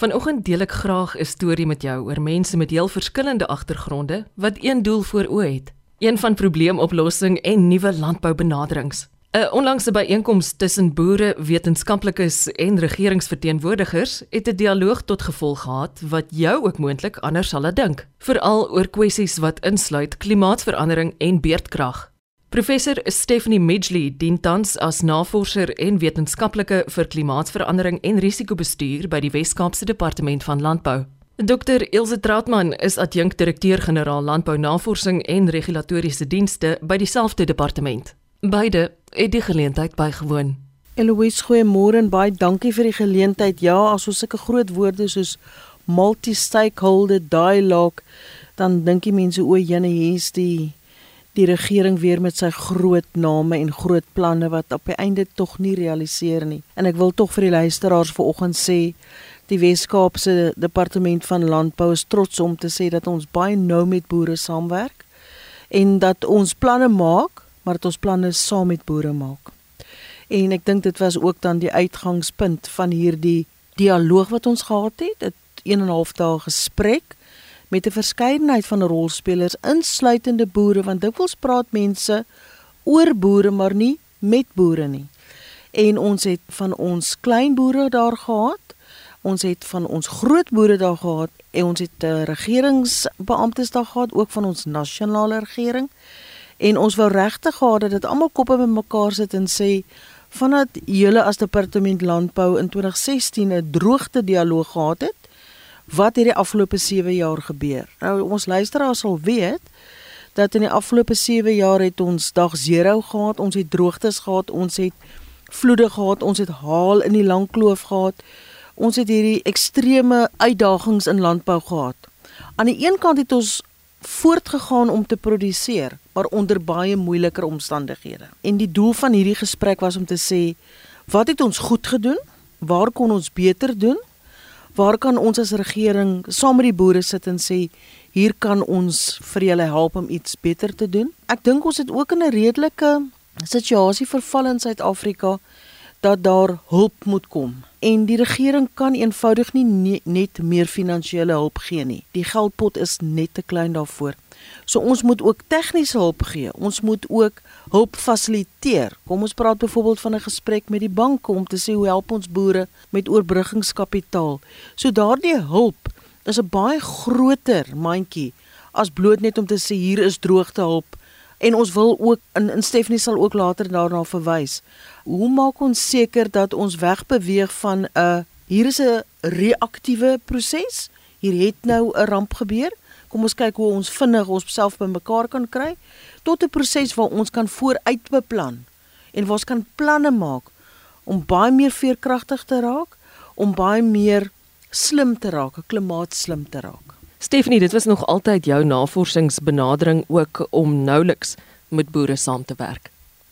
Vanoggend deel ek graag 'n storie met jou oor mense met heel verskillende agtergronde wat een doel voor oë het: een van probleemoplossing en nuwe landboubenaderings. 'n Onlangse byeenkoms tussen boere, wetenskaplikes en regeringsverteenwoordigers het 'n dialoog tot gevolg gehad wat jou ook moontlik anders sal laat dink, veral oor kwessies wat insluit klimaatsverandering en beerdkrag. Professor Stephanie Midgley dien tans as navorser en wetenskaplike vir klimaatsverandering en risikobestuur by die Wes-Kaapse Departement van Landbou. Dr Ilse Trautmann is adjunkt-direkteur-generaal Landbou Navorsing en Regulatoriese Dienste by dieselfde departement. Beide het die geleentheid bygewoon. Eloise, goeiemôre en baie dankie vir die geleentheid. Ja, as ons sulke groot woorde soos multi-stakeholder dialogue, dan dink die mense o, jene hier's die die regering weer met sy groot name en groot planne wat op die einde tog nie realiseer nie. En ek wil tog vir die luisteraars vanoggend sê die Wes-Kaapse Departement van Landbou is trots om te sê dat ons baie nou met boere saamwerk en dat ons planne maak, maar dat ons planne saam met boere maak. En ek dink dit was ook dan die uitgangspunt van hierdie dialoog wat ons gehad het, 'n 1 en 'n half dae gesprek met 'n verskeidenheid van rolspelers insluitende boere want dikwels praat mense oor boere maar nie met boere nie. En ons het van ons klein boere daar gehad. Ons het van ons groot boere daar gehad en ons het uh, regeringsbeamptes daar gehad ook van ons nasionale regering. En ons wou regtig gehad dat dit almal koppe bymekaar sit en sê vandat julle as departement landbou in 2016 'n droogte dialoog gehad het wat hierdie afgelope 7 jaar gebeur. Nou ons luisteraars sal weet dat in die afgelope 7 jaar het ons dag 0 gehad, ons het droogtes gehad, ons het vloede gehad, ons het haal in die Langkloof gehad. Ons het hierdie ekstreme uitdagings in landbou gehad. Aan die een kant het ons voortgegaan om te produseer, maar onder baie moeiliker omstandighede. En die doel van hierdie gesprek was om te sê, wat het ons goed gedoen? Waar kon ons beter doen? Waar kan ons as regering saam met die boere sit en sê hier kan ons vir julle help om iets beter te doen? Ek dink ons het ook in 'n redelike situasie verval in Suid-Afrika dat daar hulp moet kom en die regering kan eenvoudig nie net meer finansiële hulp gee nie. Die geldpot is net te klein daarvoor. So ons moet ook tegniese hulp gee. Ons moet ook hulp fasiliteer. Kom ons praat byvoorbeeld van 'n gesprek met die banke om te sê hoe help ons boere met oorbruggingskapitaal. So daardie hulp is 'n baie groter mandjie as bloot net om te sê hier is droogtehulp en ons wil ook in in Stephanie sal ook later daarna verwys. Hoe maak ons seker dat ons wegbeweeg van 'n hier is 'n reaktiewe proses? Hier het nou 'n ramp gebeur kom ons kyk hoe ons vinnig ons self bymekaar kan kry tot 'n proses waar ons kan vooruitbeplan en waar ons kan planne maak om baie meer veerkragtig te raak, om baie meer slim te raak, klimaatslim te raak. Stephanie, dit was nog altyd jou navorsingsbenadering ook om nouliks met boere saam te werk.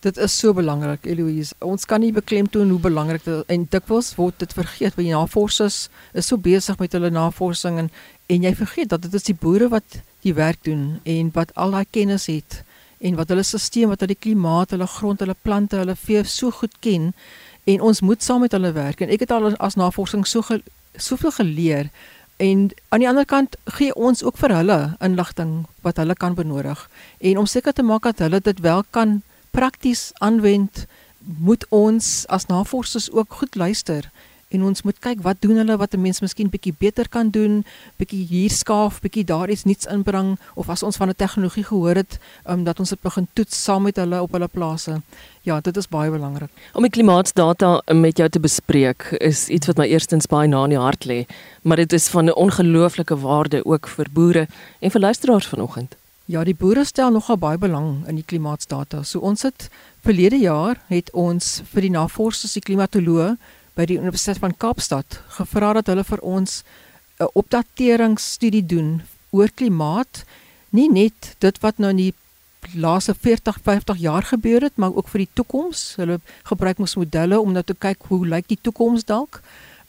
Dit is so belangrik, Eloise. Ons kan nie beklemtoon hoe belangrik dit en dikwels word dit vergeet want navorsers is so besig met hulle navorsing en en jy vergeet dat dit is die boere wat die werk doen en wat al daai kennis het en wat hulle stelsel, wat hulle klimaat, hulle grond, hulle plante, hulle vee so goed ken en ons moet saam met hulle werk. En ek het al as navorsing so ge, soveel geleer en aan die ander kant gee ons ook vir hulle inligting wat hulle kan benodig. En om seker te maak dat hulle dit wel kan prakties aanwend moet ons as navorsers ook goed luister en ons moet kyk wat doen hulle wat 'n mens miskien bietjie beter kan doen, bietjie hier skaaf, bietjie daar iets nuuts inbring of as ons van 'n tegnologie gehoor het, um, dat ons dit begin toets saam met hulle op hulle plase. Ja, dit is baie belangrik. Om die klimaatsdata met jou te bespreek is iets wat my eerstens baie na in die hart lê, maar dit is van 'n ongelooflike waarde ook vir boere en vir luisteraars vanoggend. Ja, die boere stel nogal baie belang in die klimaatsdata. So ons het verlede jaar het ons vir die navorsers, die klimatoloë by die Universiteit van Kaapstad gevra dat hulle vir ons 'n opdateringsstudie doen oor klimaat, nie net dit wat nou in die laaste 40, 50 jaar gebeur het, maar ook vir die toekoms. Hulle gebruik ons modelle om nou te kyk hoe lyk die toekoms dalk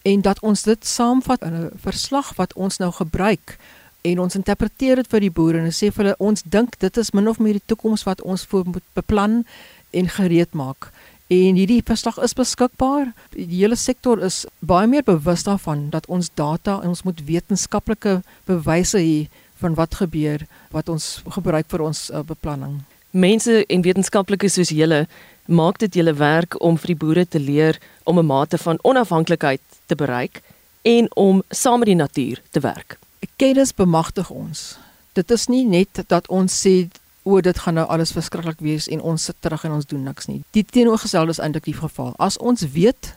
en dat ons dit saamvat in 'n verslag wat ons nou gebruik en ons interpreteer dit vir die boere en sê vir hulle ons dink dit is min of meer die toekoms wat ons voor moet beplan en gereed maak En hierdie verslag is beskikbaar. Die hele sektor is baie meer bewus daarvan dat ons data en ons moet wetenskaplike bewyse hê van wat gebeur wat ons gebruik vir ons uh, beplanning. Mense en wetenskaplikes soos julle maak dit julle werk om vir die boere te leer om 'n mate van onafhanklikheid te bereik en om saam met die natuur te werk. Kennis bemagtig ons. Dit is nie net dat ons sê o, dit gaan nou alles verskriklik wees en ons sit terug en ons doen niks nie. Die teenoorgestelde is eintlik die geval. As ons weet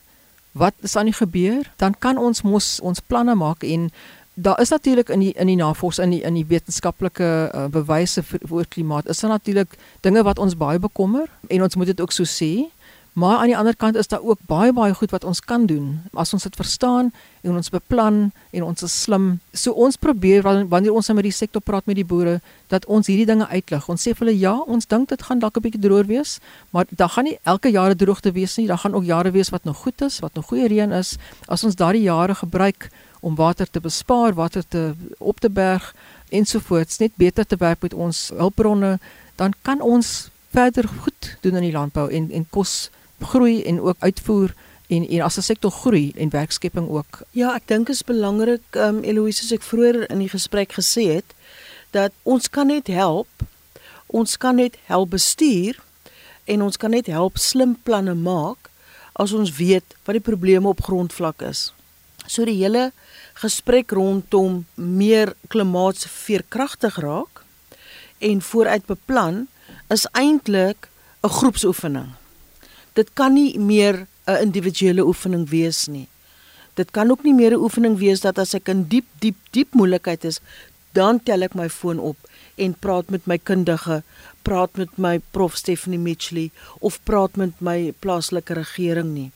wat is aan die gebeur, dan kan ons mos ons planne maak en daar is natuurlik in die in die navorsing in die in die wetenskaplike uh, bewyse vir oor klimaat is daar natuurlik dinge wat ons baie bekommer en ons moet dit ook so sê maar aan die ander kant is daar ook baie baie goed wat ons kan doen. As ons dit verstaan en ons beplan en ons is slim. So ons probeer wanneer ons met die sektor praat met die boere dat ons hierdie dinge uitlig. Ons sê vir hulle ja ons dink dit gaan dalk 'n bietjie droër wees maar daar gaan nie elke jaar droogte wees nie. Daar gaan ook jare wees wat nog goed is wat nog goeie reën is. As ons daardie jare gebruik om water te bespaar, water te op te berg ensovoorts, net beter te werk met ons hulpbronne, dan kan ons verder goed doen in die landbou en en kos groei en ook uitvoer en en as 'n sektor groei en werkskepping ook. Ja, ek dink is belangrik um Eloise soos ek vroeër in die gesprek gesê het dat ons kan net help. Ons kan net help bestuur en ons kan net help slim planne maak as ons weet wat die probleme op grondvlak is. So die hele gesprek rondom meer klimaatsveerkragtig raak en vooruit beplan is eintlik 'n groepsoefening. Dit kan nie meer 'n individuele oefening wees nie. Dit kan ook nie meer 'n oefening wees dat as ek in diep diep diep moeilikheid is, dan tel ek my foon op en praat met my kundige, praat met my prof Stephanie Mitchley of praat met my plaaslike regering nie.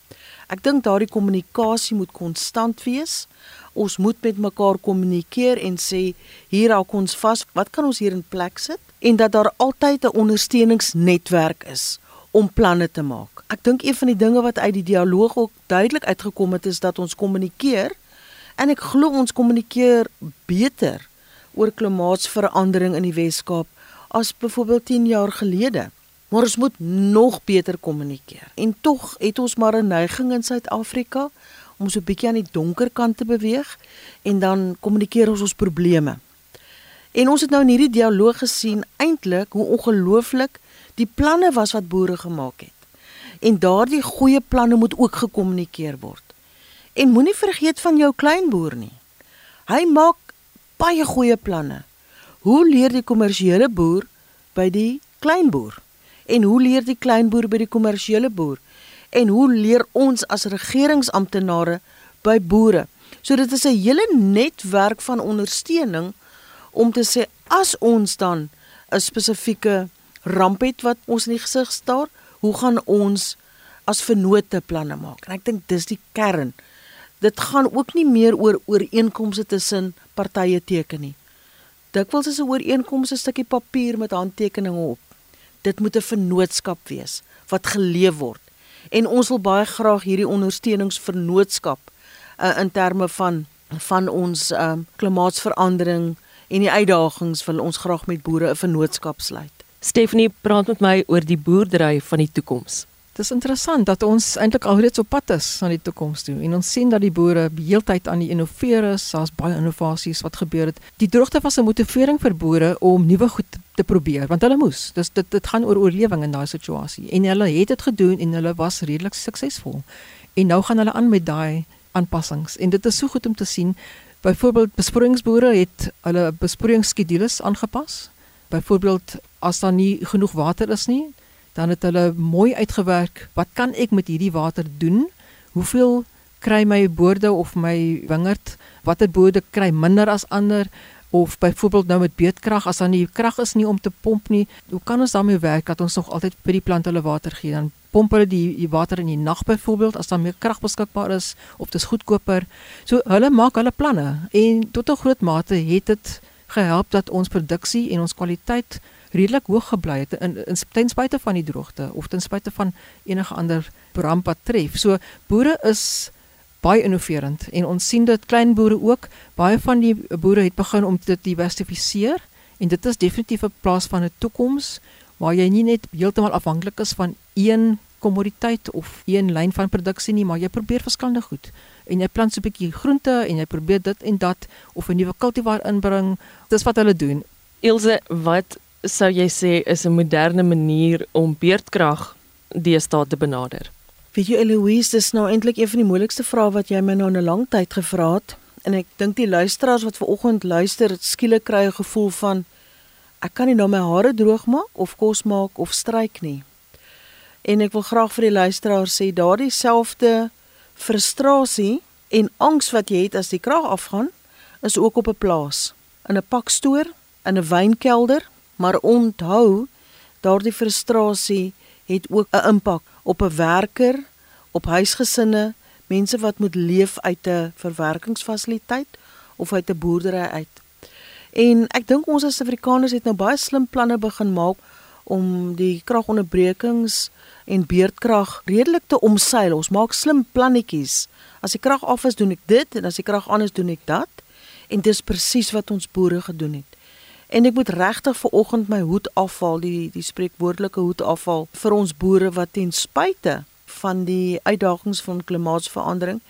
Ek dink daardie kommunikasie moet konstant wees ons moet met mekaar kommunikeer en sê hier raak ons vas, wat kan ons hier in plek sit en dat daar altyd 'n ondersteuningsnetwerk is om planne te maak. Ek dink een van die dinge wat uit die dialoog ook duidelik uitgekom het is dat ons kommunikeer en ek glo ons kommunikeer beter oor klimaatsverandering in die Wes-Kaap as byvoorbeeld 10 jaar gelede. Maar ons moet nog beter kommunikeer. En tog het ons maar 'n neiging in Suid-Afrika om so 'n bietjie aan die donker kant te beweeg en dan kommunikeer ons ons probleme. En ons het nou in hierdie dialoog gesien eintlik hoe ongelooflik die planne was wat boere gemaak het. En daardie goeie planne moet ook gekommunikeer word. En moenie vergeet van jou kleinboer nie. Hy maak baie goeie planne. Hoe leer die kommersiële boer by die kleinboer? En hoe leer die kleinboer by die kommersiële boer? en hoe leer ons as regeringsamptenare by boere? So dit is 'n hele netwerk van ondersteuning om te sê as ons dan 'n spesifieke ramp het wat ons in die gesig staar, hoe gaan ons as vennote planne maak? En ek dink dis die kern. Dit gaan ook nie meer oor ooreenkomste tussen partye teken nie. Dikwels is 'n ooreenkoms 'n stukkie papier met handtekeninge op. Dit moet 'n vennootskap wees wat geleef word en ons wil baie graag hierdie ondersteuningsvernootskap uh, in terme van van ons um, klimaatsverandering en die uitdagings wil ons graag met boere 'n vennootskap sluit. Stephanie praat met my oor die boerdery van die toekoms. Dit is interessant dat ons eintlik alreeds op pad is na die toekoms toe en ons sien dat die boere heeltyd aan die innoveer is, daar's baie innovasies wat gebeur het. Die droogte was 'n motivering vir boere om nuwe goed te probeer want hulle moes. Dis dit dit gaan oor oorlewing in daai situasie en hulle het dit gedoen en hulle was redelik suksesvol. En nou gaan hulle aan met daai aanpassings en dit is so goed om te sien. Byvoorbeeld besproeiingsboere het hulle besproeiingsskedules aangepas. Byvoorbeeld as daar nie genoeg water is nie, dan het hulle mooi uitgewerk wat kan ek met hierdie water doen? Hoeveel kry my boorde of my wingerd? Watter boorde kry minder as ander? Of byvoorbeeld nou met beetkrag as dan nie krag is nie om te pomp nie, hoe kan ons daarmee werk dat ons nog altyd vir die plante hulle water gee? Dan pomp hulle die, die water in die nag byvoorbeeld as daar meer krag beskikbaar is of dit is goedkoper. So hulle maak hulle planne en tot 'n groot mate het dit gehelp dat ons produksie en ons kwaliteit redelik hoog gebly het in, in ten spyte van die droogte of ten spyte van enige ander ramp wat tref. So boere is baie innoverend en ons sien dit klein boere ook. Baie van die boere het begin om te diversifiseer en dit is definitief 'n plaas van 'n toekoms waar jy nie net heeltemal afhanklik is van een kommoditeit of een lyn van produksie nie, maar jy probeer verskillende goed. En jy plant so 'n bietjie groente en jy probeer dit en dat of 'n nuwe kultivar inbring. Dis wat hulle doen. Ilse, wat sou jy sê is 'n moderne manier om beerdkrag deesdae te benader? Weet jy Eloise, dis nou eintlik een van die moeilikste vrae wat jy my nou 'n lang tyd gevra het en ek dink die luisteraars wat ver oggend luister, skielik kry 'n gevoel van ek kan nie nou my hare droog maak of kos maak of stryk nie. En ek wil graag vir die luisteraars sê daardie selfde frustrasie en angs wat jy het as die krag afgaan, is ook op 'n plaas, in 'n pakstoor, in 'n wynkelder, maar onthou daardie frustrasie het ook 'n impak op 'n werker, op huisgesinne, mense wat moet leef uit 'n verwerkingsfasiliteit of uit 'n boerdery uit. En ek dink ons as Afrikaners het nou baie slim planne begin maak om die kragonderbrekings en beerdkrag redelik te omseil. Ons maak slim plannetjies. As die krag af is, doen ek dit en as die krag aan is, doen ek dat. En dis presies wat ons boere gedoen het. En ek moet regtig ver oggend my hoed afhaal, die die spreekwoordelike hoed afhaal vir ons boere wat ten spyte van die uitdagings van klimaatsverandering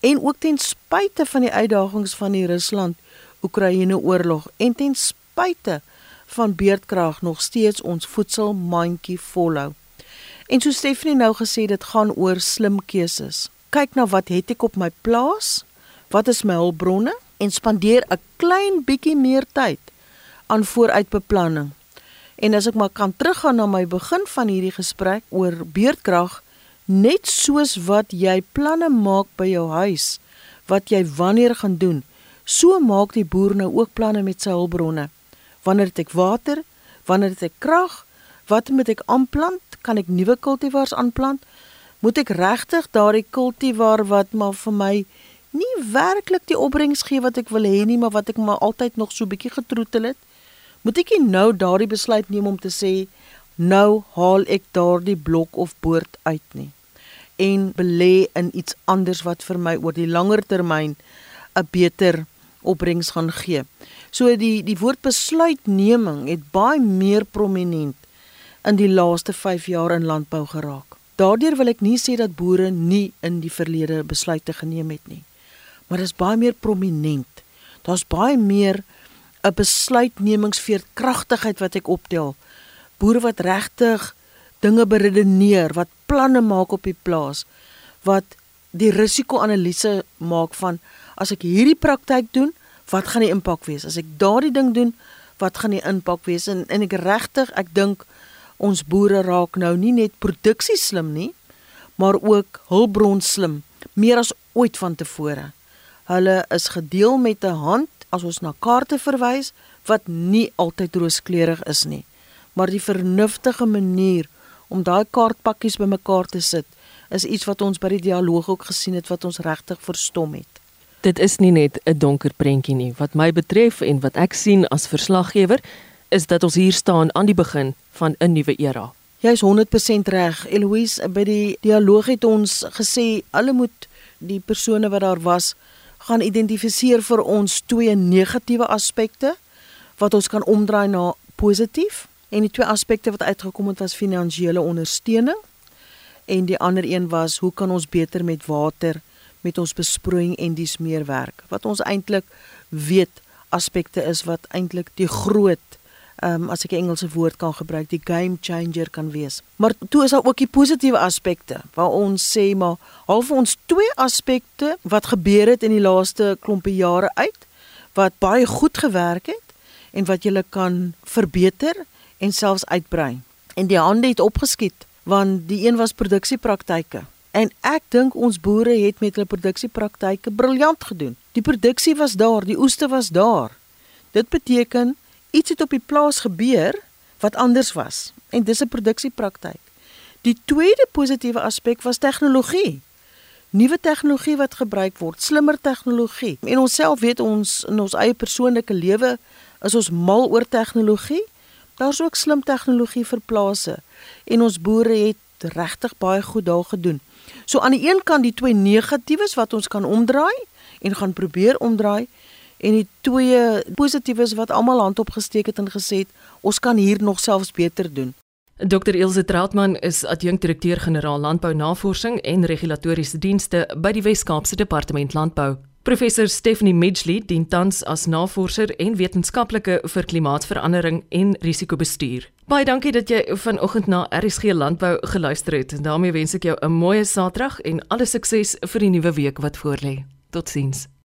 en ook ten spyte van die uitdagings van die Rusland-Oekraïne oorlog en ten spyte van beerdkrag nog steeds ons voedselmandjie volhou. En so Stephanie nou gesê dit gaan oor slim keuses. Kyk na wat het ek op my plaas? Wat is my hulpbronne? En spandeer 'n klein bietjie meer tyd aan vooruitbeplanning. En as ek maar kan teruggaan na my begin van hierdie gesprek oor beerdkrag, net soos wat jy planne maak by jou huis wat jy wanneer gaan doen so maak die boer nou ook planne met sy hulpbronne wanneer het ek water? Wanneer het ek krag? Wat moet ek aanplant? Kan ek nuwe kultivars aanplant? Moet ek regtig daardie kultivar wat maar vir my nie werklik die opbrengs gee wat ek wil hê nie maar wat ek maar altyd nog so bietjie getroetel het? Moet ek nou daardie besluit neem om te sê nou haal ek daardie blok of boord uit nie en belê in iets anders wat vir my oor die langer termyn 'n beter opbrengs gaan gee. So die die woord besluitneming het baie meer prominent in die laaste 5 jaar in landbou geraak. Daardeur wil ek nie sê dat boere nie in die verlede besluite geneem het nie. Maar dit is baie meer prominent. Daar's baie meer 'n besluitnemingsveerkragtigheid wat ek optel. Boere wat regtig dinge beredeneer, wat planne maak op die plaas, wat die risiko-analise maak van as ek hierdie praktyk doen, wat gaan die impak wees? As ek daardie ding doen, wat gaan die impak wees? En en ek regtig, ek dink ons boere raak nou nie net produksie slim nie, maar ook hulpbron slim, meer as ooit van tevore. Hulle is gedeel met 'n hand as ons na kaarte verwys wat nie altyd rooskleurig is nie, maar die vernuftige manier om daai kaartpakkies bymekaar te sit is iets wat ons by die dialoog ook gesien het wat ons regtig verstom het. Dit is nie net 'n donker prentjie nie. Wat my betref en wat ek sien as verslaggewer is dat ons hier staan aan die begin van 'n nuwe era. Jy is 100% reg. Eloise, by die dialoog het ons gesê alle moet die persone wat daar was gaan identifiseer vir ons twee negatiewe aspekte wat ons kan omdraai na positief En die twee aspekte wat uitgekom het was finansiële ondersteuning en die ander een was hoe kan ons beter met water met ons besproeiing en dis meer werk. Wat ons eintlik weet aspekte is wat eintlik die groot ehm um, as ek 'n Engelse woord kan gebruik, die game changer kan wees. Maar toe is daar ook die positiewe aspekte waar ons sê maar half ons twee aspekte wat gebeur het in die laaste klompe jare uit wat baie goed gewerk het en wat jy kan verbeter en selfs uitbrei. En die hande het opgeskiet want die een was produksiepraktyke. En ek dink ons boere het met hulle produksiepraktyke briljant gedoen. Die produksie was daar, die oeste was daar. Dit beteken iets het op die plaas gebeur wat anders was en dis 'n produksiepraktyk. Die tweede positiewe aspek was tegnologie. Nuwe tegnologie wat gebruik word, slimmer tegnologie. En ons self weet ons in ons eie persoonlike lewe is ons mal oor tegnologie Daar's ook slim tegnologie vir plase en ons boere het regtig baie goed daar gedoen. So aan die een kant die twee negatiewes wat ons kan omdraai en gaan probeer omdraai en die twee positiewes wat almal hand opgesteek het en gesê het ons kan hier nog selfs beter doen. Dr Ilse Trautmann is adjunkdirekteur-generaal Landbou Navorsing en Regulatoriese Dienste by die Wes-Kaapse Departement Landbou. Professor Stephanie Midgley dien tans as navorser en wetenskaplike vir klimaatsverandering en risikobestuur. Baie dankie dat jy vanoggend na RSG Landbou geluister het. En daarmee wens ek jou 'n mooi Saterdag en alle sukses vir die nuwe week wat voorlê. Totsiens.